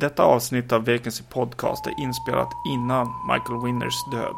Detta avsnitt av Vacancy Podcast är inspelat innan Michael Winners död.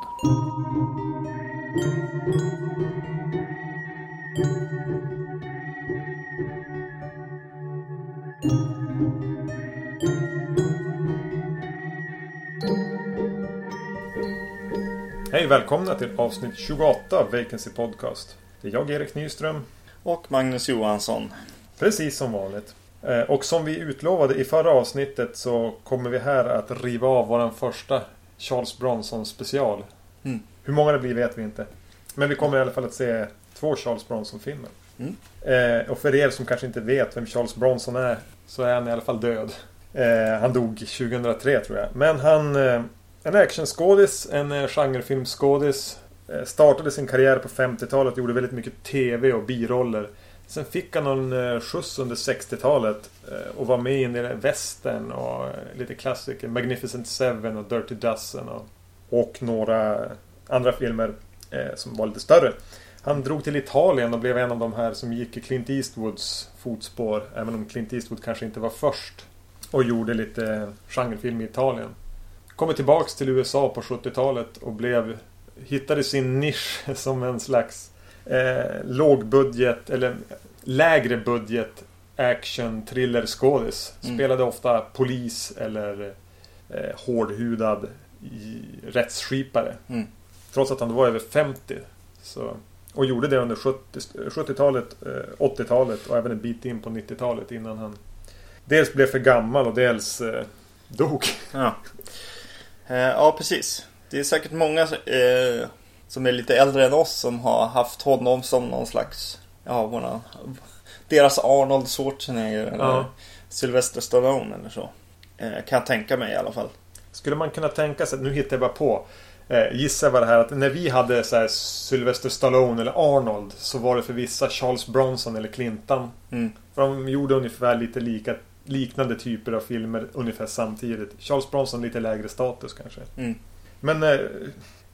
Hej, välkomna till avsnitt 28 av Vacancy Podcast. Det är jag, Erik Nyström. Och Magnus Johansson. Precis som vanligt. Eh, Och som vi utlovade i förra avsnittet så kommer vi här att riva av våran första Charles Bronson special. Mm. Hur många det blir vet vi inte. Men vi kommer i alla fall att se två Charles Bronson-filmer. Mm. Eh, och för er som kanske inte vet vem Charles Bronson är så är han i alla fall död. Eh, han dog 2003 tror jag. Men han... Eh, en actionskådis, en eh, genrefilmskådis. Startade sin karriär på 50-talet, gjorde väldigt mycket TV och biroller. Sen fick han någon eh, skjuts under 60-talet eh, och var med i en del western och eh, lite klassiker. Magnificent Seven och Dirty Dozen och, och några andra filmer som var lite större. Han drog till Italien och blev en av de här som gick i Clint Eastwoods fotspår. Även om Clint Eastwood kanske inte var först. Och gjorde lite genrefilm i Italien. Kommer tillbaks till USA på 70-talet och blev Hittade sin nisch som en slags eh, lågbudget eller lägre budget action thriller skådis. Mm. Spelade ofta polis eller eh, hårdhudad rättsskipare. Mm. Trots att han var över 50. Så, och gjorde det under 70 70-talet, eh, 80-talet och även en bit in på 90-talet innan han dels blev för gammal och dels eh, dog. Ja. Eh, ja, precis. Det är säkert många eh, som är lite äldre än oss som har haft honom som någon slags, ja, våra, deras Arnold Schwarzenegger eller Ja. Sylvester Stallone eller så. Eh, kan jag tänka mig i alla fall. Skulle man kunna tänka sig, nu hittar jag bara på eh, Gissa vad det här att när vi hade så här Sylvester Stallone eller Arnold Så var det för vissa Charles Bronson eller Clinton Mm. För de gjorde ungefär lite lika Liknande typer av filmer ungefär samtidigt Charles Bronson lite lägre status kanske Mm. Men eh,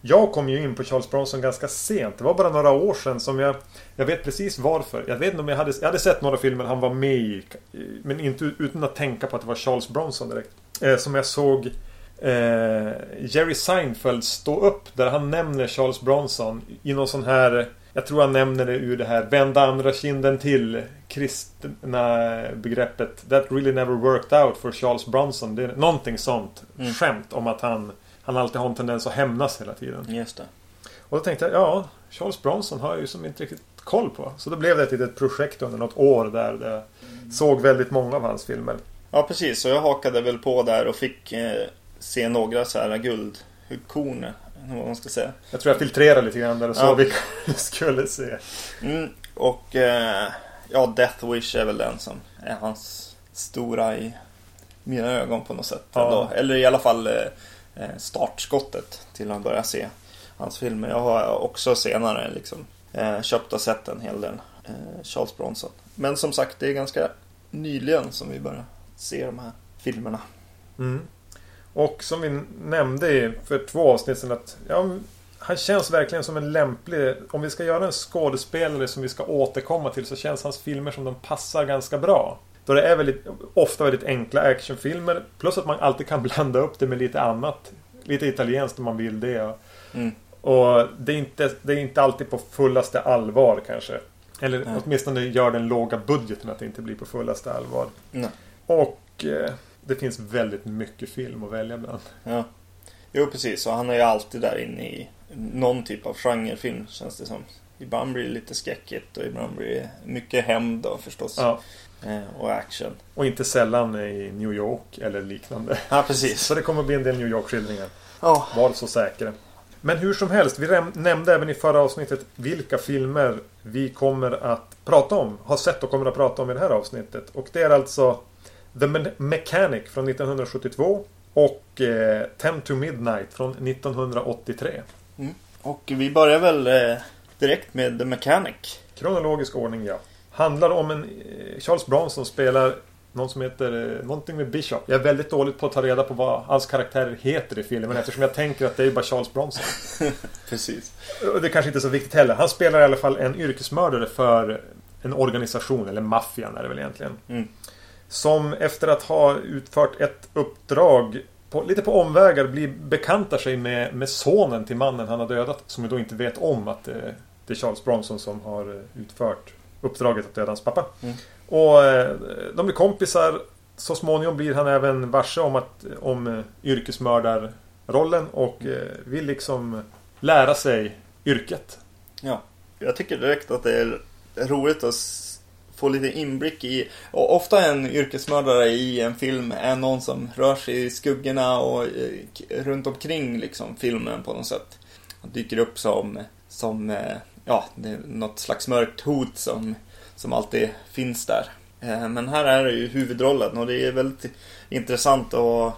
jag kom ju in på Charles Bronson ganska sent. Det var bara några år sedan som jag... Jag vet precis varför. Jag vet inte om jag hade... Jag hade sett några filmer han var med i. Men inte utan att tänka på att det var Charles Bronson direkt. Eh, som jag såg eh, Jerry Seinfeld stå upp där han nämner Charles Bronson i någon sån här... Jag tror han nämner det ur det här Vända andra kinden till kristna begreppet That really never worked out for Charles Bronson. Det är någonting sånt Mm. skämt om att han han alltid har en tendens att hämnas hela tiden. Just det. Och då tänkte jag, ja, Charles Bronson har jag ju som inte riktigt koll på. Så då blev det ett litet projekt under något år där jag såg väldigt många av hans filmer. Ja, precis. Så jag hakade väl på där och fick eh, se några så här guldkorn. Vad man ska säga. Jag tror jag filtrerade lite grann där och såg Ja. vilka vi skulle se. Mm, och eh, ja, Death Wish är väl den som är hans stora i mina ögon på något sätt. Ja. Eller i alla fall eh, Eh, startskottet till att börja se hans filmer. Jag har också senare liksom eh, köpt och sett en hel del eh, Charles Bronson. Men som sagt, det är ganska nyligen som vi börjar se de här filmerna. Mm. Och som vi nämnde i- för två avsnitt sedan att ja, han känns verkligen som en lämplig... Om vi ska göra en skådespelare som vi ska återkomma till så känns hans filmer som de passar ganska bra. Då det är väldigt, ofta väldigt enkla actionfilmer. Plus att man alltid kan blanda upp det med lite annat. Lite italienskt om man vill det. Och, Mm. och det, är inte, det är inte alltid på fullaste allvar kanske. Eller Nej. åtminstone gör den låga budgeten att det inte blir på fullaste allvar. Nej. Och eh, det finns väldigt mycket film att välja bland. Ja. Jo, precis. Och han är ju alltid där inne i någon typ av genrefilm känns det som. Ibland blir det lite skräckigt och ibland blir det mycket hämnd då förstås. Ja. Eh, och action. Och inte sällan i New York eller liknande. Ja, precis. Så det kommer att bli en del New York-skildringar. Ja. Var så säkra. Men hur som helst, vi nämnde även i förra avsnittet vilka filmer vi kommer att prata om. Har sett och kommer att prata om i det här avsnittet. Och det är alltså The Me- Mechanic från 1972 och eh, Ten to Midnight från 1983. Och vi börjar väl eh, direkt med The Mechanic. Kronologisk ordning, ja. Handlar om en eh, Charles Bronson spelar någon som heter eh, någonting med Bishop. Jag är väldigt dåligt på att ta reda på vad hans karaktär heter i filmen eftersom jag tänker att det är bara Charles Bronson. Precis. Och det kanske inte är så viktigt heller. Han spelar i alla fall en yrkesmördare för en organisation, eller maffian är det väl egentligen. Mm. Som efter att ha utfört ett uppdrag på, lite på omvägar blir bekantar sig med, med sonen till mannen han har dödat. Som ju då inte vet om att det, det är Charles Bronson som har eh, utfört uppdraget att döda hans pappa. Mm. Och eh, de blir kompisar. Så småningom blir han även varse om, att, om eh, yrkesmördarrollen och eh, vill liksom lära sig yrket. Ja. Jag tycker direkt att det är roligt att få lite inblick i... Och ofta en yrkesmördare i en film är någon som rör sig i skuggorna och runt omkring liksom filmen på något sätt. Han dyker upp som, som ja, det är något slags mörkt hot som, som alltid finns där. Eh, Men här är det ju huvudrollen och det är väldigt intressant att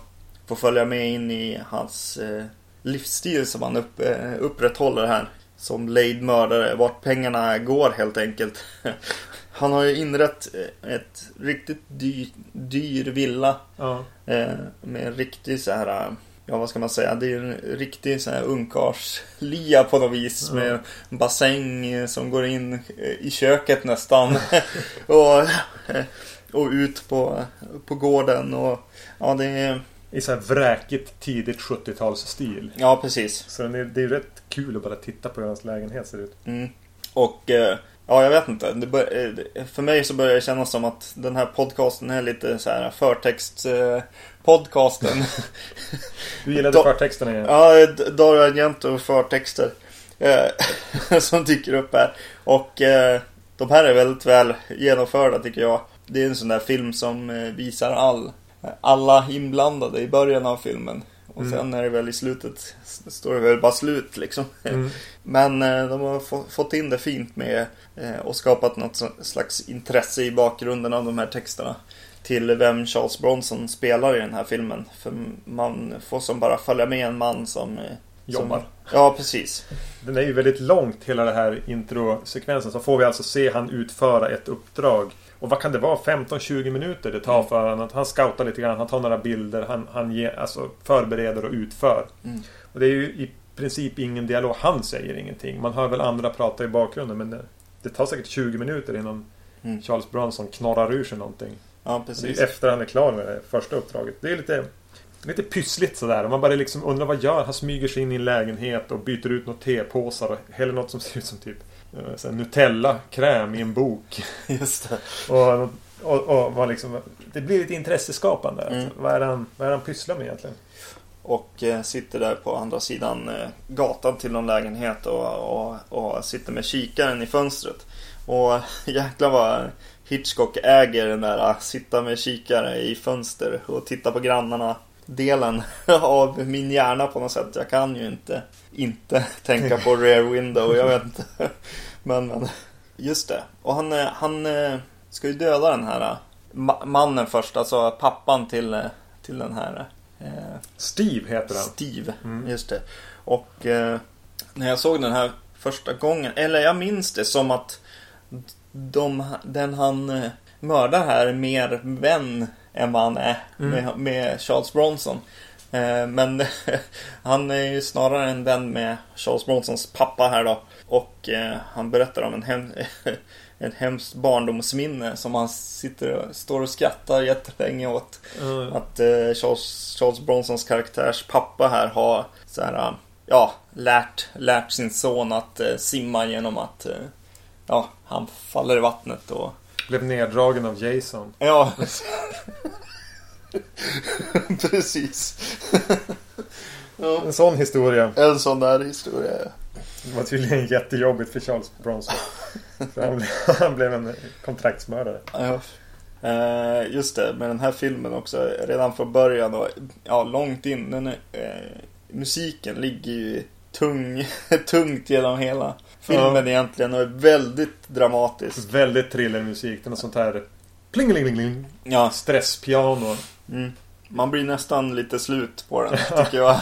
få följa med in i hans eh, livsstil som han upp, eh, upprätthåller här. Som lejd-mördare, vart pengarna går helt enkelt. Han har ju inrett ett riktigt dyr, dyr villa Ja. med en riktig så här, ja vad ska man säga, det är en riktig så här ungkarlslya på något vis med en bassäng eh, som går in eh, i köket nästan. och, eh, och ut på, på gården och ja det är, I så här vräkigt tidigt 70-talsstil. ja precis. Så det är, det är rätt kul att bara titta på hur hans lägenhet ser ut. Mm. Och ja, jag vet inte. Bör, för mig så börjar det kännas som att den här podcasten är lite så här förtext podcasten. Du gillade Då- förtexterna igen. ja, D- Dario Argento förtexter. Eh, som dyker upp här. Och eh, de här är väldigt väl genomförda tycker jag. Det är en sån där film som eh, visar all, alla inblandade i början av filmen. Och Mm. sen är det väl i slutet, står det väl bara slut liksom. Mm. Men eh, de har få, fått in det fint med eh, och skapat något slags intresse i bakgrunden av de här texterna. Till vem Charles Bronson spelar i den här filmen. För man får som bara följa med en man som eh, Jobbar. Som, ja, precis. Den är ju väldigt långt hela det här introsekvensen. Så får vi alltså se han utföra ett uppdrag. Och vad kan det vara? 15-20 minuter det tar för honom. Han scoutar lite grann, han tar några bilder, han, han ger, alltså förbereder och utför. Mm. Och det är ju i princip ingen dialog. Han säger ingenting. Man hör väl andra prata i bakgrunden men det, det tar säkert 20 minuter innan Mm. Charles Bronson knorrar ur sig någonting. Ja, Och Det är precis. efter han är klar med det första uppdraget. Det är lite, lite pyssligt sådär. Man bara liksom undrar vad gör Han smyger sig in i en lägenhet och byter ut några tepåsar och häller något som ser ut som typ eh, Nutella-kräm i en bok. Just det. Och, och, och vad liksom, det blir lite intresseskapande. Mm. Alltså, vad, är han, vad är han pysslar med egentligen? Och eh, sitter där på andra sidan eh, gatan till någon lägenhet och, och, och sitter med kikaren i fönstret. Och jäklar vad Hitchcock äger den där eh, sitta med kikare i fönster och titta på grannarna delen av min hjärna på något sätt. Jag kan ju inte inte tänka på rear window, jag vet inte. Men, men just det. Och han, eh, han eh, ska ju döda den här eh, ma- mannen först, alltså pappan till, till den här eh, Steve heter han. Steve, Mm. just det. Och eh, när jag såg den här första gången, eller jag minns det som att de, den han eh, mördar här är mer vän än vad han är Mm. med, med Charles Bronson. Eh, men han är ju snarare en vän med Charles Bronsons pappa här då. Och eh, han berättar om en, hem, en hemskt barndomsminne som han sitter och, står och skrattar jättelänge åt. Mm. Att eh, Charles, Charles Bronsons karaktärs pappa här har så här, ja, lärt, lärt sin son att simma genom att ja, han faller i vattnet och Blev neddragen av Jason. ja, precis. ja, En sån historia. en sån där historia. Det var tydligen jättejobbigt för Charles Bronson. För han, blev, han blev en kontraktsmördare. Ja. Eh, just det, med den här filmen också, redan från början och ja, långt in. Den är, eh, musiken ligger ju tung, tungt genom hela filmen Ja. egentligen och är väldigt dramatisk. Väldigt thrillermusik. Det är något sånt här plingelingeling Ja, stresspiano. mm. man blir nästan lite slut på den tycker jag.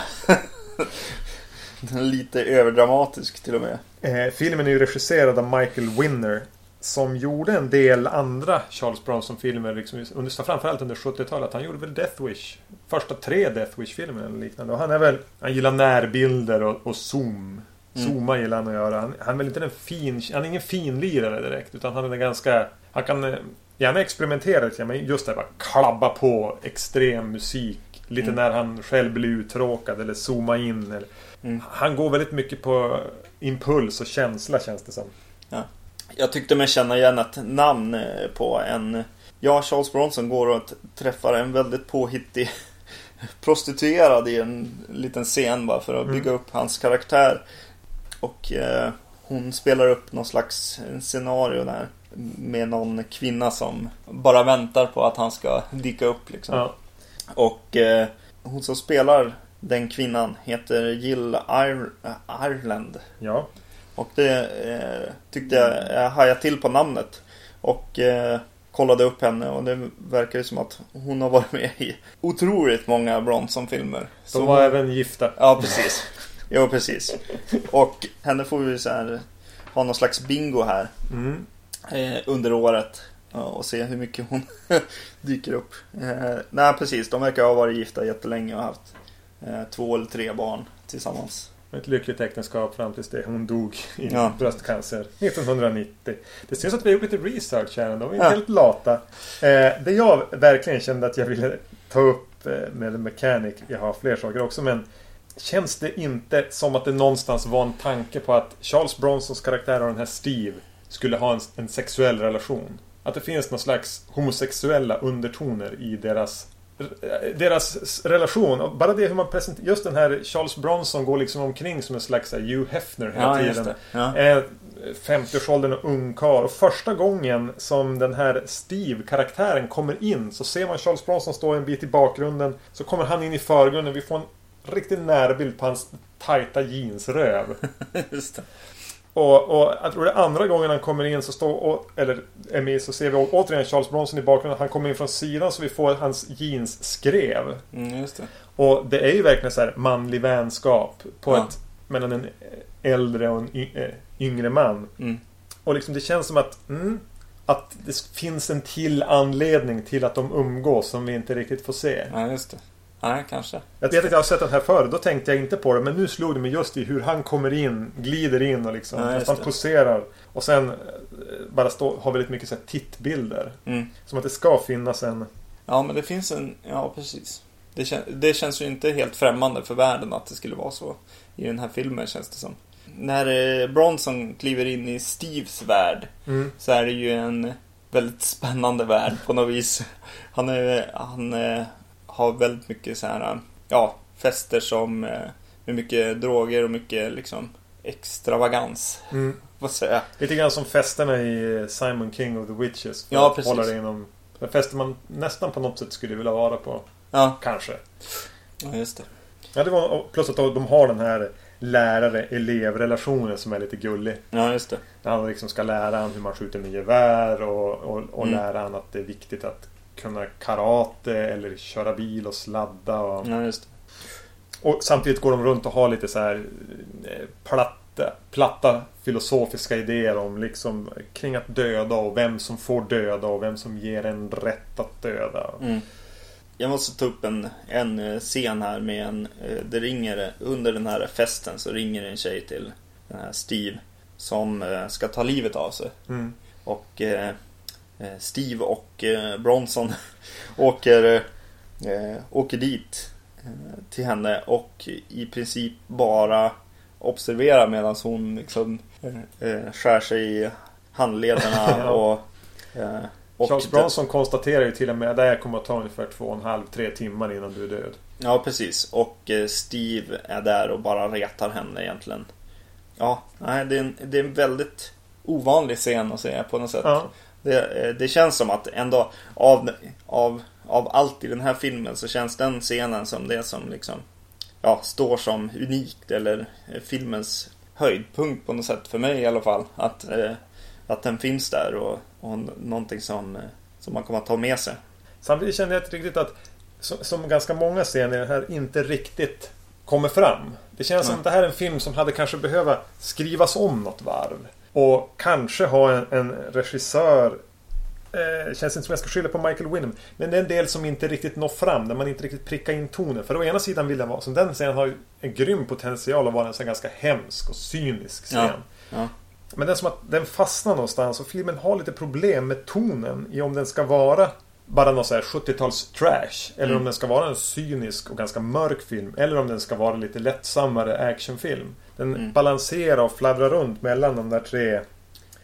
den är lite överdramatisk till och med. Eh, filmen är ju regisserad av Michael Winner. Som gjorde en del andra Charles Bronson-filmer. Liksom, under, framförallt under 70-talet. Han gjorde väl Death Wish. Första tre Death Wish-filmer eller liknande. Och han är väl... Han gillar närbilder och, och zoom. Mm. Gillar han att göra. Han, han är väl inte en fin... Han är ingen finlirare direkt. Utan han är ganska... Han kan... eh, gärna experimentera lite men just det här bara klabba på extrem musik. Lite Mm. när han själv blir uttråkad eller zooma in. Eller, Mm. Han går väldigt mycket på impuls och känsla känns det som. Jag tyckte mig känna igen ett namn eh, på en... Ja, Charles Bronson går och träffar en väldigt påhittig prostituerad i en liten scen bara för att Mm. bygga upp hans karaktär. Och eh, hon spelar upp någon slags scenario där med någon kvinna som bara väntar på att han ska dyka upp liksom. Ja. Och eh, hon som spelar den kvinnan heter Jill Ir- Ireland. ja. Och det eh, tyckte jag, jag hajade till på namnet. Och eh, kollade upp henne och det verkar ju som att hon har varit med i otroligt många Bronson-filmer. De var hon- även gifta. Ja, precis. Jo, precis. Och henne får vi så här, ha någon slags bingo här Mm. eh, under året. Och se hur mycket hon dyker upp. Eh, nej, precis. De verkar ha varit gifta jättelänge och haft eh, två eller tre barn tillsammans. Ett lyckligt äktenskap fram tills det hon dog i Ja. bröstcancer 1990. Det syns att vi har gjort lite research här ändå. Vi är Ja. helt lata. Eh, det jag verkligen kände att jag ville ta upp eh, med The Mechanic. Jag har fler saker också men Känns det inte som att det någonstans var en tanke på att Charles Bronsons karaktär och den här Steve skulle ha en, en sexuell relation? Att det finns någon slags homosexuella undertoner i deras deras relation, bara det hur man presenterar... Just den här Charles Bronson går liksom omkring som en slags här, Hugh Hefner hela Ja, tiden. Ja. Är 50-årsåldern och ungkarl. Och första gången som den här Steve-karaktären kommer in så ser man Charles Bronson stå en bit i bakgrunden. Så kommer han in i förgrunden. Vi får en riktigt närbild på hans tajta jeansröv. Och, och jag tror det är andra gången han kommer in så står, eller är med, så ser vi återigen Charles Bronson i bakgrunden. Han kommer in från sidan så vi får hans jeansskrev. Mm, just det. Och det är ju verkligen så här manlig vänskap på Ja. ett, mellan en äldre och en eh, yngre man. Mm. Och liksom det känns som att mm, att det finns en till anledning till att de umgås som vi inte riktigt får se. Ja, just det. Nej, kanske. Jag vet att jag har sett den här förr, då tänkte jag inte på det. Men nu slog det mig just i hur han kommer in, glider in och liksom Ja, nästan poserar. Och sen eh, bara stå, har väldigt mycket så här tittbilder. Mm. Som att det ska finnas en... Ja, men det finns en... Ja, precis. Det, kän... det känns ju inte helt främmande för världen att det skulle vara så i den här filmen, känns det som. När eh, Bronson kliver in i Steves värld Mm. så är det ju en väldigt spännande värld på något vis. Han, är, han eh, har väldigt mycket så här, ja, fester som eh, med mycket droger och mycket liksom extravagans. Mm. Vad säger jag? Lite grann som festerna i Simon King of the Witches. För Ja, att precis. Hålla det inom... Fester man nästan på något sätt skulle vilja vara på. Ja, Kanske. ja just det. Ja, det var, och plus att de har den här lärare-elevrelationen som är lite gullig. Ja, just det. Där han liksom ska lära han hur man skjuter med gevär och, och, och Mm. lära han att det är viktigt att kunna karate eller köra bil och sladda. Och, Ja, och samtidigt går de runt och har lite så här eh, platta, platta filosofiska idéer om liksom kring att döda och vem som får döda och vem som ger en rätt att döda. Mm. Jag måste ta upp en, en eh, scen här med en... eh, Det ringer under den här festen så ringer en tjej till den här Steve som ska ta livet av sig. Mm. Och eh, Steve och eh, Bronson åker, eh, åker dit eh, till henne och i princip bara observerar medan hon liksom eh, eh, skär sig i handlederna och... Eh, och Charles Bronson konstaterar ju till och med att det här kommer att ta ungefär två och en halv, tre timmar innan du är död. Ja, precis. Och eh, Steve är där och bara retar henne egentligen. Ja, nej, det är en, det är en väldigt ovanlig scen att se på något sätt. Ja. Det, eh, det känns som att ändå av, av, av allt i den här filmen så känns den scenen som det som liksom ja, står som unikt eller eh, filmens höjdpunkt på något sätt för mig i alla fall. Att, eh, att den finns där och, och någonting som, eh, som man kommer att ta med sig. Samtidigt känner jag riktigt att som, som ganska många scener här inte riktigt kommer fram. Det känns som Nej. att det här är en film som hade kanske behöva skrivas om något varv. Och kanske ha en, en regissör Eh, känns inte som jag ska skylla på Michael Winham. Men det är en del som inte riktigt når fram. Där man inte riktigt prickar in tonen. För å ena sidan vill den vara som den scenen har ju en grym potential att vara en sån ganska hemsk och cynisk scen. Ja. Ja. Men det är som att den fastnar någonstans och filmen har lite problem med tonen i om den ska vara bara någon så här 70-tals trash. Eller Mm. om den ska vara en cynisk och ganska mörk film. Eller om den ska vara lite lättsammare actionfilm. Den Mm. balanserar och fladdrar runt mellan de där tre.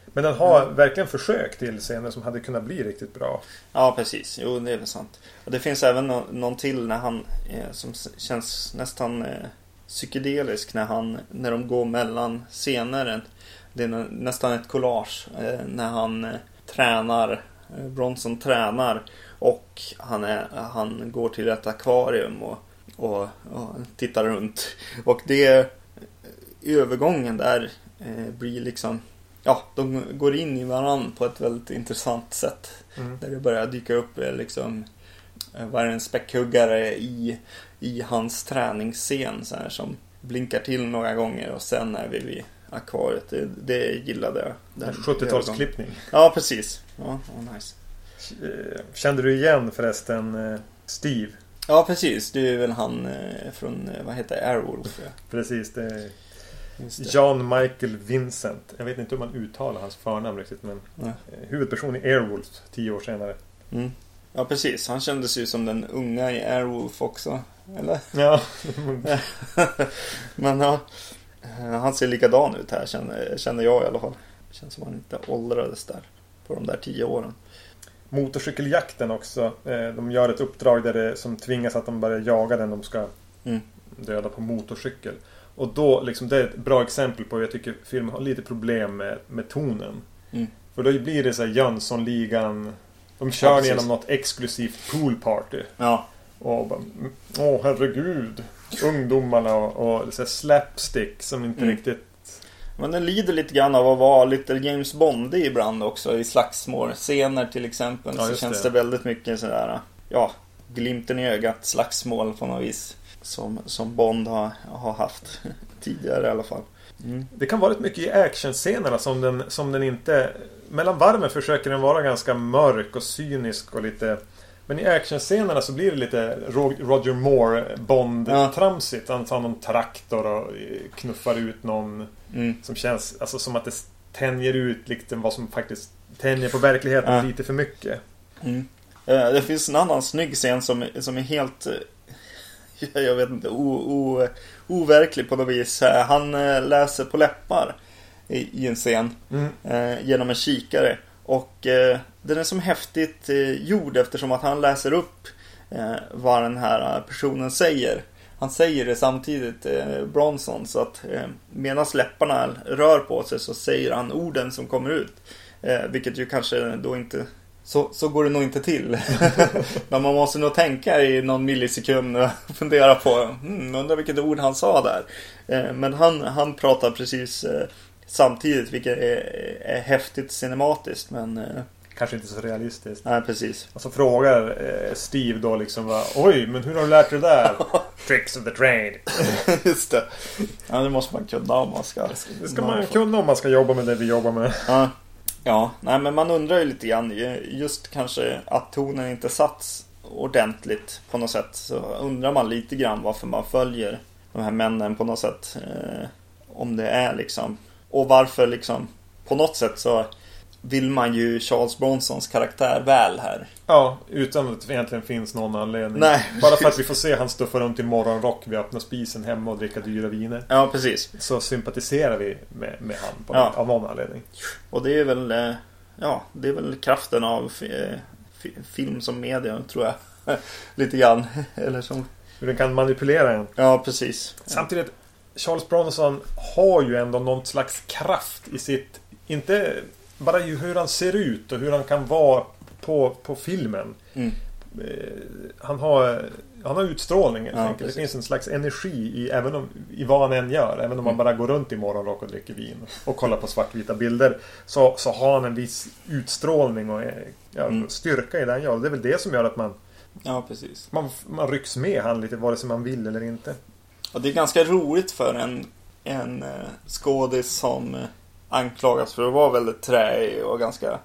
Men den har Mm. verkligen försök till scener som hade kunnat bli riktigt bra. Ja, precis. Jo, det är väl sant. Och det finns även nå- någon till när han eh, som känns nästan eh, psykedelisk när han när de går mellan scener. Det är nä- nästan ett collage eh, när han eh, tränar. Eh, Bronson tränar och han, är, han går till ett akvarium och, och, och tittar runt. Och det övergången där eh, blir liksom Ja, de går in i varandra på ett väldigt intressant sätt. Mm. Där det börjar dyka upp eh, liksom eh, vad är en späckhuggare i, i hans träningsscen så här, som blinkar till några gånger och sen är vi vid akvariet. Det, det gillade jag. Den- 70-talsklippning. Ja, precis. Ja, ja, nice. Kände du igen förresten Steve? Ja, precis. Det är väl han från, vad heter det, Airwolf. Ja. Precis, det. John Michael Vincent. Jag vet inte hur man uttalar hans förnamn riktigt men Ja. eh, huvudperson i Airwolf tio år senare. Mm. ja, precis. Han kändes ju som den unga i Airwolf också. Eller? Ja, Men ja, eh, han ser likadan ut här känner, känner jag i alla fall. Det känns som han inte åldrades där på de där tio åren. motorcykeljakten också. Eh, De gör ett uppdrag där det, som tvingas att de börjar jaga den de ska Mm. döda på motorcykel. Och då, liksom, det är ett bra exempel på hur jag tycker filmen har lite problem med, med tonen. Mm. För då blir det så här Jönssonligan. De Ja, kör precis. genom något exklusivt poolparty. Ja, Och bara, mm, åh herregud. Ungdomarna och, och så slapstick som inte Mm. riktigt... men den lider lite grann av att vara lite James Bondig ibland också i slagsmålscener till exempel. Ja, så känns det. det. väldigt mycket sådär, ja, glimten i ögat slagsmål på något vis. Som, som Bond har, har haft tidigare i alla fall. Mm. Det kan vara rätt mycket i actionscenerna som den, som den inte... Mellan varven försöker den vara ganska mörk och cynisk och lite... Men i actionscenerna så blir det lite Ro- Roger Moore Bond-tramsigt. Han tar någon traktor och knuffar ut någon Mm. som känns alltså, som att det tänjer ut liksom vad som faktiskt tänjer på verkligheten Ja. lite för mycket. Mm. Eh, Det finns en annan snygg scen som, som är helt eh, Jag vet inte, o, o, overklig på något vis. Eh, Han eh, läser på läppar i, i en scen Mm. eh, genom en kikare. Och eh, den är som häftigt eh, gjord eftersom att han läser upp eh, vad den här personen säger. Han säger det samtidigt, eh, Bronson, så att eh, medan läpparna rör på sig så säger han orden som kommer ut. Eh, vilket ju kanske då inte så, så går det nog inte till. Men man måste nog tänka i någon millisekund och fundera på, hmm, undrar vilket ord han sa där. Eh, men han, han pratar precis eh, samtidigt, vilket är, är häftigt cinematiskt. Men eh, Kanske inte så realistiskt. nej, precis. Och så frågar Steve då liksom va, Oj, men hur har du lärt dig det där? Tricks of the trade. Just det. Ja, det måste man kunna om man ska. Det ska man kunna om man ska jobba med det vi jobbar med. Ja, ja nej, men man undrar ju lite grann just kanske att tonen inte satts ordentligt på något sätt. Så undrar man lite grann varför man följer de här männen på något sätt. Eh, om det är liksom. Och varför liksom på något sätt så vill man ju Charles Bronsons karaktär väl här. Ja, utan att det egentligen finns någon anledning. Nej. Bara för att vi får se han stuffa runt i morgonrock vid öppna spisen hemma och dricka dyra viner. Ja, precis. Så sympatiserar vi med, med han på, Ja. av någon anledning. Och det är väl, eh, ja, det är väl kraften av fi- film som media tror jag. Lite grann. Eller som, Hur den kan manipulera en. ja precis. Samtidigt, Charles Bronson har ju ändå någon slags kraft i sitt... Inte bara ju hur han ser ut och hur han kan vara på, på filmen. Mm. Eh, Han har, han har utstrålning helt Ja, enkelt. Det finns en slags energi i, även om, i vad han än gör. Även om Mm. bara går runt i morgonrock och dricker vin och kollar på svartvita bilder. Så, så har han en viss utstrålning och eh, ja, Mm. styrka i det han gör. Det är väl det som gör att man, Ja, precis. man, man rycks med han lite vare sig man vill eller inte. Och det är ganska roligt för en, en eh, skådis som anklagas för att vara väldigt träig och ganska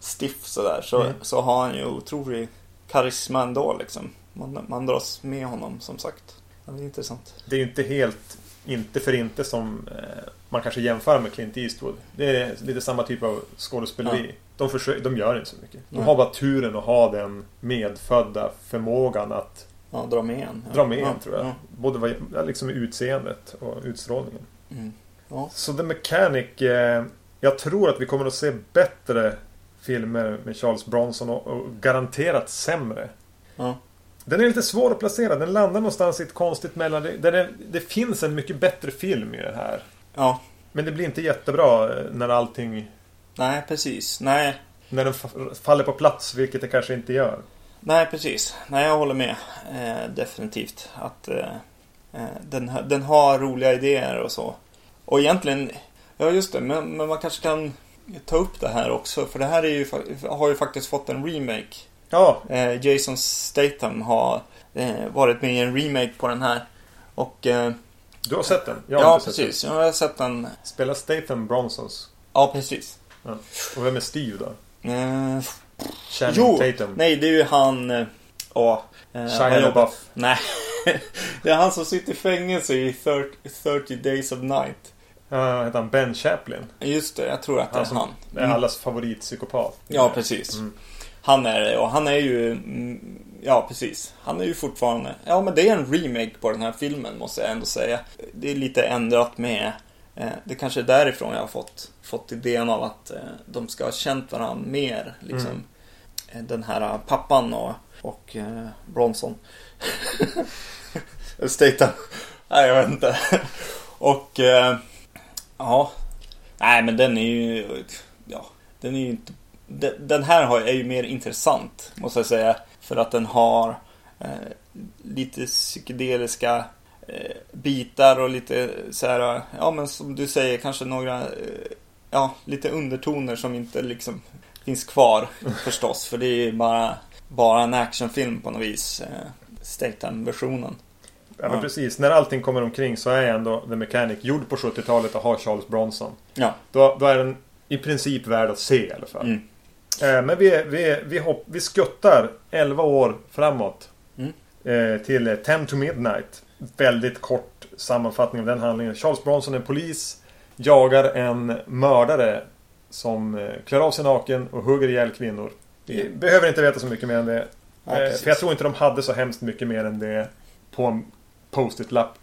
stiff sådär. Så, Mm. så har han ju otrolig karisma ändå liksom. Man, man dras med honom som sagt. Ja, det är intressant. Det är ju inte helt inte för inte som eh, man kanske jämför med Clint Eastwood. Det är lite samma typ av skådespeleri. Ja. De, försöker, de gör inte så mycket. De Nej. har bara turen att ha den medfödda förmågan att Ja, dra med en. Dra med en tror jag. Ja. Både vad, liksom utseendet och utstrålningen. Mm. Ja. Så The Mechanic, eh, jag tror att vi kommer att se bättre filmer med Charles Bronson och, och garanterat sämre. Ja. Den är lite svår att placera. Den landar någonstans i ett konstigt mellan... Det, det, finns en mycket bättre film i det här. ja. Men det blir inte jättebra eh, när allting... Nej, precis. Nej. När den fa- faller på plats, vilket det kanske inte gör. Nej, precis. Nej, jag håller med. Eh, definitivt. Att eh, eh, den, den har roliga idéer och så. Och egentligen, ja just det, men, men man kanske kan ta upp det här också. För det här är ju, har ju faktiskt fått en remake. Ja, Eh, Jason Statham har eh, varit med i en remake på den här. Och eh, du har sett den? Jag har ja, precis. Jag har sett den. den. Spelar Statham Bronsons? Ja, precis. Och vem är Steve då? Eh, Channing jo, Tatum? nej, det är ju han... eh, Ja. eh, Shia LaBeouf? Nej. det är han som sitter i fängelse i 30, 30 Days of Night. Ja, heter han Ben Chaplin? Just det, jag tror att det är Han han. är allas favoritpsykopat. Ja, precis. Mm. Han är det och han är ju... mm, Ja, precis. Han är ju fortfarande... Ja, men det är en remake på den här filmen, måste jag ändå säga. Det är lite ändrat med... Eh, det kanske är därifrån jag har fått, fått idén av att eh, de ska ha känt varandra mer. Liksom. Mm. Den här pappan och, och eh, Bronson. Statham. Nej, jag vet inte. och... Ja. Nej, men den är ju... Ja, den är ju inte... Den, här är ju mer intressant, måste jag säga. För att den har eh, lite psykedeliska eh, bitar och lite så här, ja men som du säger, kanske några, eh, ja, lite undertoner som inte liksom finns kvar förstås. För det är ju bara, bara en actionfilm på något vis. Eh, Statham-versionen. Ja, men precis. När allting kommer omkring så är ändå The Mechanic gjord på 70-talet och har Charles Bronson. Ja. Då, då är den i princip värd att se i alla fall. Mm. Eh, men vi, vi, vi, hopp, vi skuttar 11 år framåt. Mm. Eh, till 10 to Midnight. Väldigt kort sammanfattning av den handlingen. Charles Bronson är polis. Jagar en mördare som eh, klär av sig naken och hugger ihjäl kvinnor. Vi Ja. behöver inte veta så mycket mer än det. Ja, eh, för jag tror inte de hade så hemskt mycket mer än det på en post-it-lapp.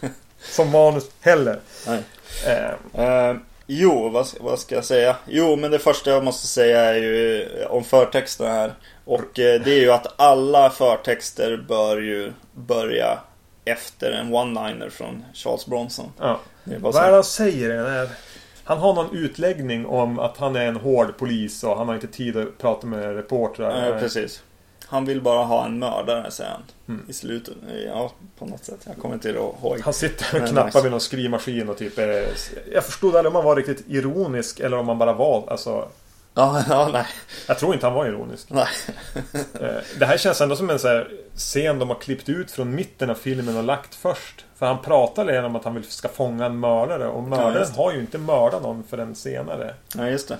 som manus heller. Nej. Eh, Eh, jo, vad, vad ska jag säga? Jo, men det första jag måste säga är ju eh, om förtexterna här. Och eh, det är ju att alla förtexter bör ju börja efter en one-liner från Charles Bronson. ja. Det Vad är det han säger? i den här? Han har någon utläggning om att han är en hård polis och han har inte tid att prata med reportrar. Ja, precis. Han vill bara ha en mördare, säger han. Mm. I slutet. Ja, på något sätt. Jag kommer inte ihåg. Han sitter och knappar vid någon skrivmaskin och typ är... Jag förstod aldrig om han var riktigt ironisk eller om han bara var... Alltså, Ja, ja, nej. jag tror inte han var ironisk. nej. Eh, Det här känns ändå som en så här scen de har klippt ut från mitten av filmen och lagt först. För han pratar redan om att han vill ska fånga en mördare och mördaren det. har ju inte mördat någon förrän senare. Ja, just det.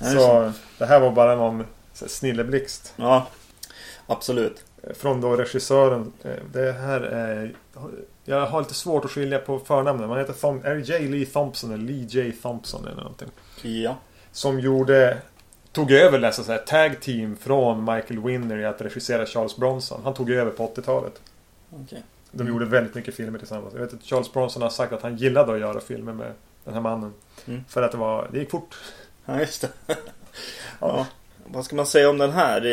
Ja, just det. Så det här var bara någon snilleblixt. Ja, absolut. Från då regissören. Eh, Det här är... Jag har lite svårt att skilja på förnamnen. Man heter Thom, är det J. Lee Thompson eller Lee J. Thompson eller någonting. Ja. Som gjorde... Tog över nästan så här tag team från Michael Winner i att regissera Charles Bronson. Han tog över på 80-talet. Okej. De gjorde väldigt mycket filmer tillsammans. Jag vet att Charles Bronson har sagt att han gillade att göra filmer med den här mannen. Mm. För att det var... Det gick fort. Ja, just det. ja. Vad ska man säga om den här?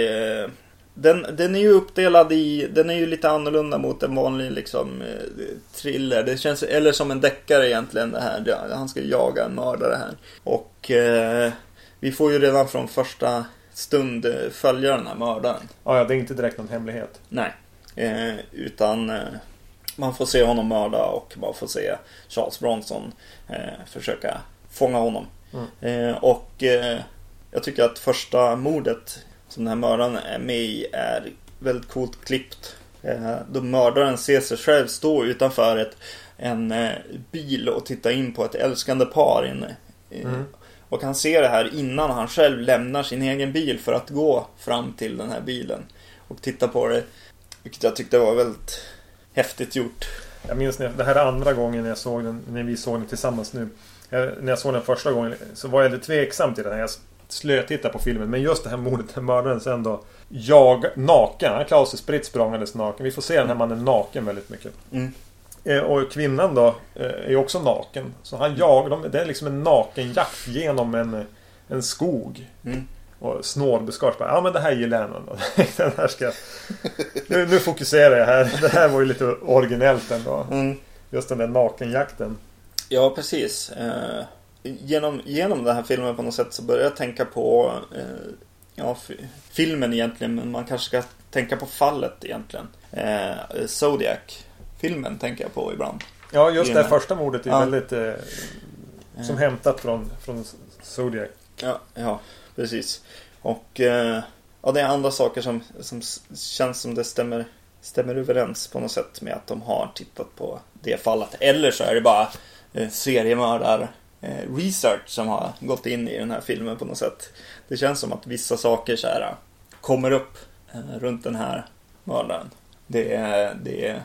Den, den är ju uppdelad i... Den är ju lite annorlunda mot en vanlig liksom eh, thriller. Det känns... Eller som en deckare egentligen det här. Han ska jaga en mördare här. Och eh, vi får ju redan från första stund eh, följa den här mördaren. Ja, ja, det är inte direkt någon hemlighet. Nej. Eh, utan eh, man får se honom mörda och man får se Charles Bronson eh, försöka fånga honom. Mm. Och jag tycker att första mordet som den här mördaren är med i är väldigt coolt klippt. Eh, då mördaren ser sig själv stå utanför ett, en eh, bil och titta in på ett älskande par inne. Eh, Mm. Och han ser det här innan han själv lämnar sin egen bil för att gå fram till den här bilen. Och titta på det. Vilket jag tyckte var väldigt häftigt gjort. Jag minns när, det här är andra gången jag såg den, när vi såg den tillsammans nu. Jag, när jag såg den första gången så var jag lite tveksam till den här. Jag slötittade på filmen. Men just det här mordet, mördaren sen då. Jag naken. Han klarar sig spritt språngandes naken. Vi får se den här mannen naken väldigt mycket. Mm. Eh, Och kvinnan då eh, är också naken. Så han jagar dem. Det är liksom en nakenjakt genom en, en skog. Mm. Och snårbuskage. Bara, Ja men det här gillar jag nog. Den här ska... nu, nu fokuserar jag här. Det här var ju lite originellt ändå. Mm. Just den där nakenjakten. Ja, precis. Eh, genom, genom den här filmen på något sätt så börjar jag tänka på eh, ja, filmen egentligen, men man kanske ska tänka på fallet egentligen. Eh, Zodiac-filmen tänker jag på ibland. Ja just det här första mordet är Ja. väldigt... Eh, som hämtat från, från Zodiac. Ja, ja precis. Och eh, ja, det är andra saker som, som känns som det stämmer, stämmer överens på något sätt med att de har tittat på det fallet. Eller så är det bara eh, seriemördar eh, research som har gått in i den här filmen på något sätt. Det känns som att vissa saker så här eh, kommer upp eh, runt den här mördaren. Det är, det är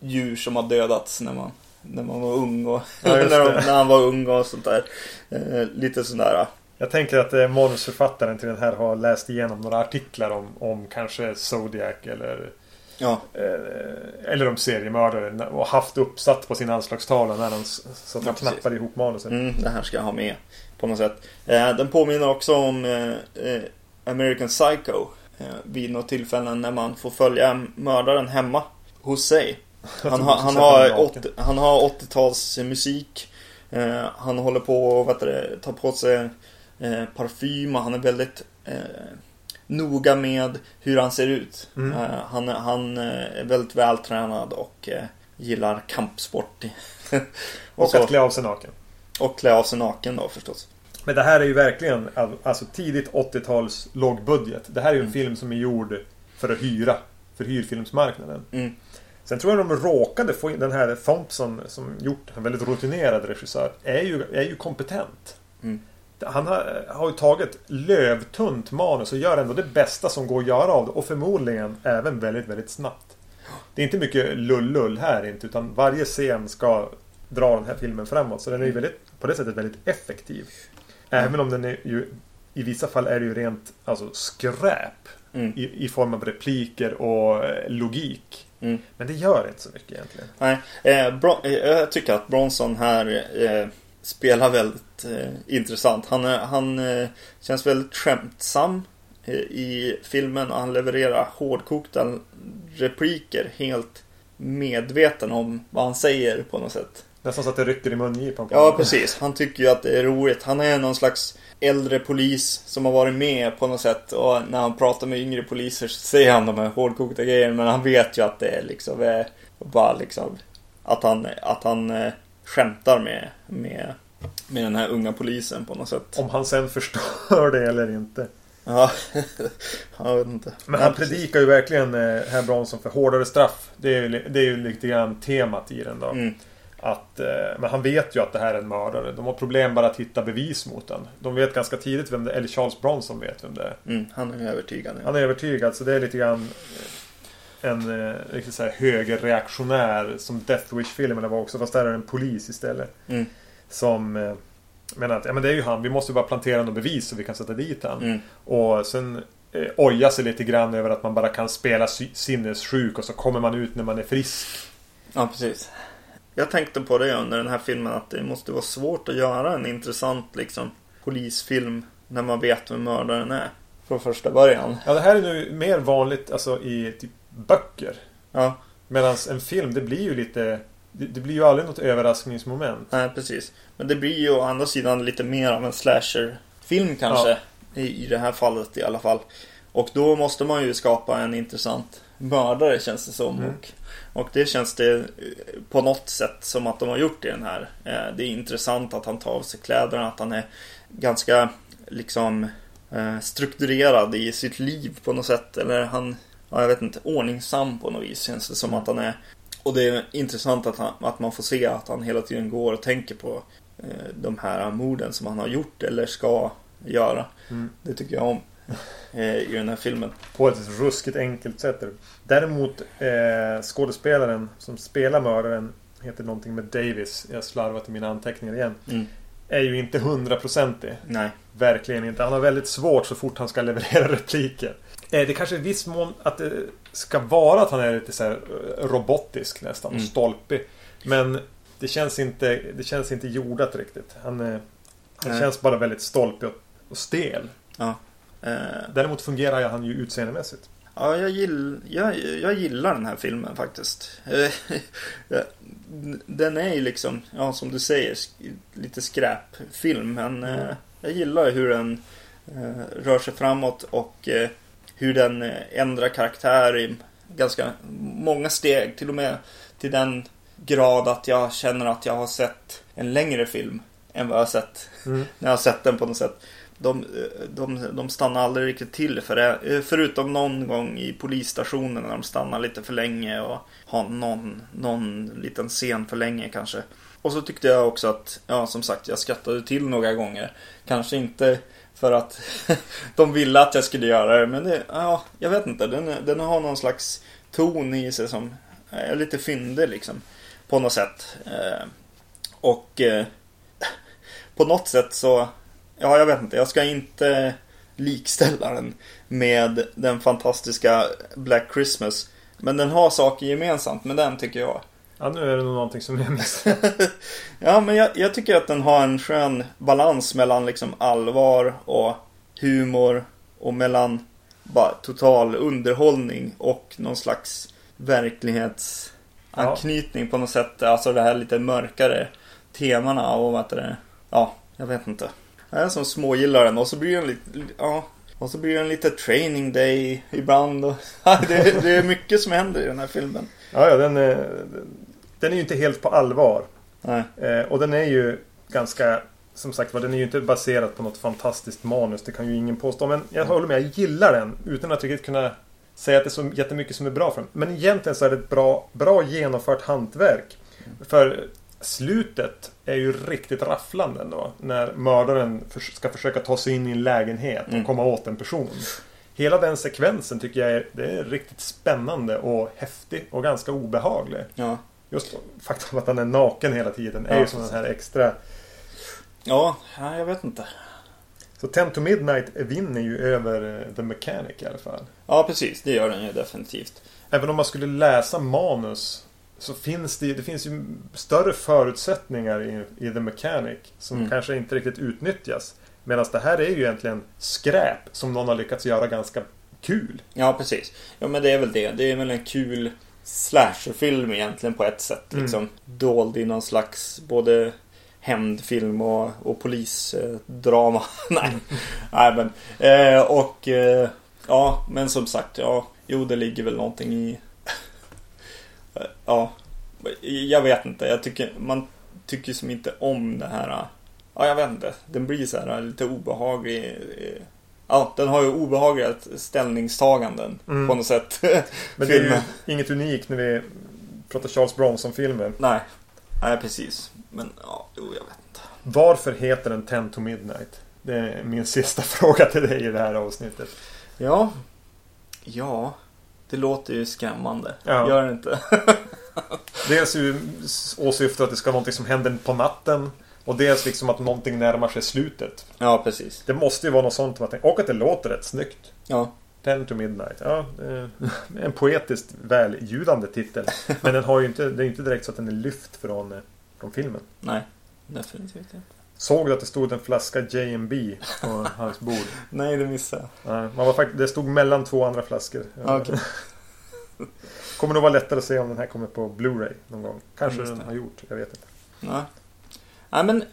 djur som har dödats när man, när man var ung och Ja, när, de, när han var ung och sånt där. Eh, lite sådär. Jag tänker att eh, manusförfattaren till den här har läst igenom några artiklar om, om kanske Zodiac eller Ja, eh, eller om seriemördare och haft uppsatt på sin anslagstavla när han så att Ja, knappade ihop manuset. Mm, det här ska jag ha med på något sätt. Eh, den påminner också om eh, American Psycho. Vid något tillfällen när man får följa mördaren hemma hos sig. Han, har, han, har, 80, han har 80-tals musik. Han håller på det, tar på sig parfym och han är väldigt noga med hur han ser ut. Mm. Eh, han, han eh, är väldigt vältränad och eh, gillar kampsport. Och så- att klä av sig naken. och klä av sig naken då förstås. Men det här är ju verkligen all- alltså tidigt 80-tals lågbudget. Det här är ju en Mm. film som är gjord för att hyra. För hyrfilmsmarknaden. Mm. Sen tror jag de råkade få in den här Thompson som gjort en väldigt rutinerad regissör. Är ju, är ju kompetent. Mm. Han har, har ju tagit lövtunt manus och gör ändå det bästa som går att göra av det. Och förmodligen även väldigt, väldigt snabbt. Det är inte mycket lull-lull här inte. Utan varje scen ska dra den här filmen framåt. Så den är ju väldigt, på det sättet väldigt effektiv. Även om den är ju i vissa fall är det ju rent alltså, skräp. Mm. I, I form av repliker och eh, logik. Mm. Men det gör inte så mycket egentligen. Nej, eh, Bron- eh, jag tycker att Bronson här eh, spelar väldigt eh, intressant. Han, han eh, känns väldigt skämtsam eh, i filmen och han levererar hårdkokta repliker helt medveten om vad han säger på något sätt. Nästan så att det rycker i mungipan på Ja, precis. Han tycker ju att det är roligt. Han är någon slags äldre polis som har varit med på något sätt. Och när han pratar med yngre poliser så säger han de här hårdkokta grejerna. Men han vet ju att det är liksom bara liksom att han, att han eh, skämtar med, med, med den här unga polisen på något sätt. Om han sen förstör det eller inte. Ja, jag vet inte. Men Ja, han predikar ju verkligen eh, herr Bronson för hårdare straff. Det är, ju, det är ju lite grann temat i den då. Mm, Att, eh, men han vet ju att det här är en mördare. De har problem bara att hitta bevis mot den. De vet ganska tidigt vem det är. Eller Charles Bronson vet vem det är. mm, han är övertygad. Han är övertygad. Så det är lite grann eh, en eh, riktigt så här högerreaktionär som Death Wish-filmerna var också. Fast där är det en polis istället. Mm, Som eh, menar att ja, men det är ju han. Vi måste bara plantera något bevis så vi kan sätta dit han. mm, Och sen eh, oja sig lite grann över att man bara kan spela sinnessjuk och så kommer man ut när man är frisk. ja, precis. Jag tänkte på det under den här filmen att det måste vara svårt att göra en intressant liksom polisfilm när man vet vem mördaren är. Från första början. Ja, det här är nu mer vanligt alltså, i typ böcker. Ja, Medan en film, det blir ju lite... Det, det blir ju aldrig något överraskningsmoment. nej precis. Men det blir ju å andra sidan lite mer av en slasherfilm kanske. I, I det här fallet i alla fall. Och då måste man ju skapa en intressant mördare känns det som. Mm. Och, och det känns det eh, på något sätt som att de har gjort i den här. Eh, Det är intressant att han tar av sig kläderna, att han är ganska liksom eh, strukturerad i sitt liv på något sätt. Eller han, ja, jag vet inte, ordningsam på något vis känns det som att han är. Och det är intressant att, han, att man får se att han hela tiden går och tänker på eh, de här morden som han har gjort eller ska göra. Mm. Det tycker jag om. eh, i den här filmen. På ett ruskigt enkelt sätt. Däremot eh, skådespelaren som spelar mördaren heter någonting med Davis. Jag slarvat i mina anteckningar igen. Mm. Är ju inte hundraprocentig. Nej. Verkligen inte. Han har väldigt svårt så fort han ska leverera repliker. Eh, det kanske i viss mån att det ska vara att han är lite så här eh, robotisk nästan. Mm. Stolpig. Men det känns inte, det känns inte jordat riktigt. Han, eh, han Nej. känns bara väldigt stolpig och, och stel. Ja. Eh, Däremot fungerar han ju utseendemässigt. Ja, jag, gill, jag, jag gillar den här filmen faktiskt. Den är ju liksom, ja som du säger, lite skräpfilm. Men Mm. jag gillar hur den rör sig framåt och hur den eh, ändrar karaktär i ganska många steg. Till och med till den grad att jag känner att jag har sett en längre film än vad jag har sett Mm. när jag har sett den på något sätt. De, de, de stannar aldrig riktigt till för det. Eh, Förutom någon gång i polisstationen när de stannar lite för länge och har någon, någon liten scen för länge kanske. Och så tyckte jag också att, ja som sagt, jag skrattade till några gånger. Kanske inte för att de ville att jag skulle göra det, men det, ja, jag vet inte. Den, den har någon slags ton i sig som är lite fyndig liksom. På något sätt. Eh, och eh, på något sätt så, ja jag vet inte, jag ska inte likställa den med den fantastiska Black Christmas. Men den har saker gemensamt med den tycker jag. Ja, nu är det nog någonting som jag missat. Ja, men jag, jag tycker att den har en skön balans mellan liksom allvar och humor och mellan bara total underhållning och någon slags verklighetsanknytning på något sätt. Alltså det här lite mörkare temana och vad heter det? Ja, jag vet inte. Jag är som smågillar den och så blir den lite, ja. Och så blir den lite training day ibland. Och, det, det är mycket som händer i den här filmen. Ja, ja, den, är- den är ju inte helt på allvar. Eh, och den är ju ganska... Som sagt var, den är ju inte baserad på något fantastiskt manus. Det kan ju ingen påstå. Men jag håller med, jag gillar den. Utan att riktigt kunna säga att det är så jättemycket som är bra för den. Men egentligen så är det ett bra, bra genomfört hantverk. För slutet är ju riktigt rafflande ändå. När mördaren ska försöka ta sig in i en lägenhet och Mm. komma åt en person. Hela den sekvensen tycker jag är, det är riktigt spännande och häftig och ganska obehaglig. Ja. Just faktum att han är naken hela tiden är Ja, ju som den här extra... Ja, ja, jag vet inte. Så 10 to Midnight vinner ju över eh, The Mechanic i alla fall. Ja, precis. Det gör den ju definitivt. Även om man skulle läsa manus så finns det, det finns ju större förutsättningar i, i The Mechanic som Mm. kanske inte riktigt utnyttjas. Medan det här är ju egentligen skräp som någon har lyckats göra ganska kul. Ja, precis. Ja, men det är väl det. Det är väl en kul slasherfilm egentligen på ett sätt. Mm. Liksom dold i någon slags både hämndfilm och, och polisdrama. Nej, nej men. Eh, och eh, ja, men som sagt, ja. Jo, det ligger väl någonting i... Eh, ja, jag vet inte. Jag tycker man tycker som inte om det här. Ja, jag vet inte. Den blir så här lite obehaglig. Ja, den har ju obehagliga ställningstaganden Mm. på något sätt. Men det är ju inget unikt när vi pratar Charles Bronson-filmer. Nej, nej precis. Men ja, jo, jag vet inte. Varför heter den 10 to Midnight? Det är min sista fråga till dig i det här avsnittet. Ja, ja, det låter ju skrämmande. Ja. Gör det inte? Dels åsyftar att det ska vara någonting som händer på natten. Och dels liksom att någonting närmar sig slutet. ja, precis. Det måste ju vara något sånt. Och att det låter rätt snyggt. Ja, 10 to Midnight. Ja, en poetiskt välljudande titel. Men den har ju inte, det är inte direkt så att den är lyft från, eh, från filmen. nej, definitivt inte. Såg du att det stod en flaska J&B på hans bord? Nej, det missade jag. Nej, man var fakt- det stod mellan två andra flaskor. Okej. Kommer nog vara lättare att se om den här kommer på Blu-ray någon gång. Kanske den har gjort, jag vet inte. Nej. Nej, men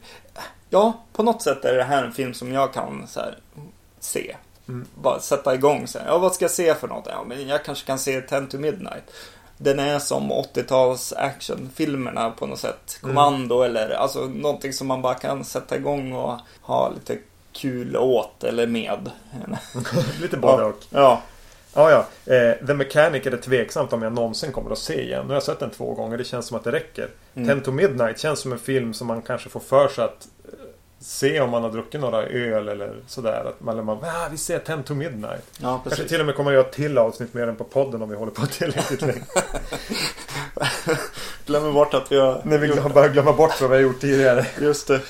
ja, på något sätt är det här en film som jag kan så här, se. Mm. Bara sätta igång här. Ja, vad ska jag se för något? Ja, men jag kanske kan se 10 to Midnight. Den är som 80-tals actionfilmerna på något sätt. Mm. Kommando eller alltså någonting som man bara kan sätta igång och ha lite kul åt eller med. Lite både ja. och. Ja, Ja, ja. Eh, The Mechanic är det tveksamt om jag någonsin kommer att se igen. Nu har jag sett den två gånger. Det känns som att det räcker. Mm. 10 to Midnight känns som en film som man kanske får för sig att, se om man har druckit några öl eller sådär. Att man, man ah, vi ser 10 to midnight. Ja, Kanske till och med kommer att göra till avsnitt med den på podden om vi håller på tillräckligt länge. Glömmer bort att vi har När vi gjort börjar glömma bort vad vi har gjort tidigare. Just det.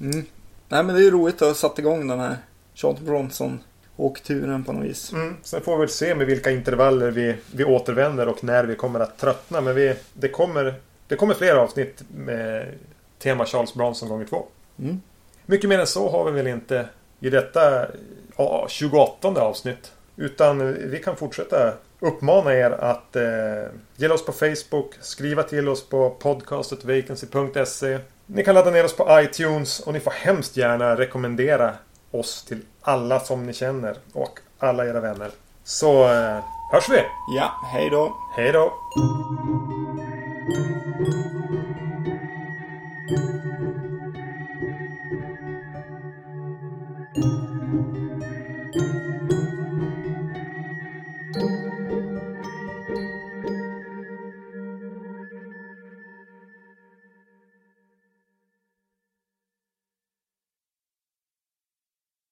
Mm. Nej men det är ju roligt att ha satt igång den här Charles Bronson åkturen på något vis. Mm. Sen får vi väl se med vilka intervaller vi, vi återvänder och när vi kommer att tröttna. Men vi, det, kommer, det kommer fler avsnitt med tema Charles Bronson gånger två. Mm. Mycket mer än så har vi väl inte i detta ja, 28 avsnitt. Utan vi kan fortsätta uppmana er att eh, gilla oss på Facebook, skriva till oss på podcastetvacancy.se. Ni kan ladda ner oss på iTunes och ni får hemskt gärna rekommendera oss till alla som ni känner och alla era vänner. Så eh, hörs vi! Ja, hej då! Hej då!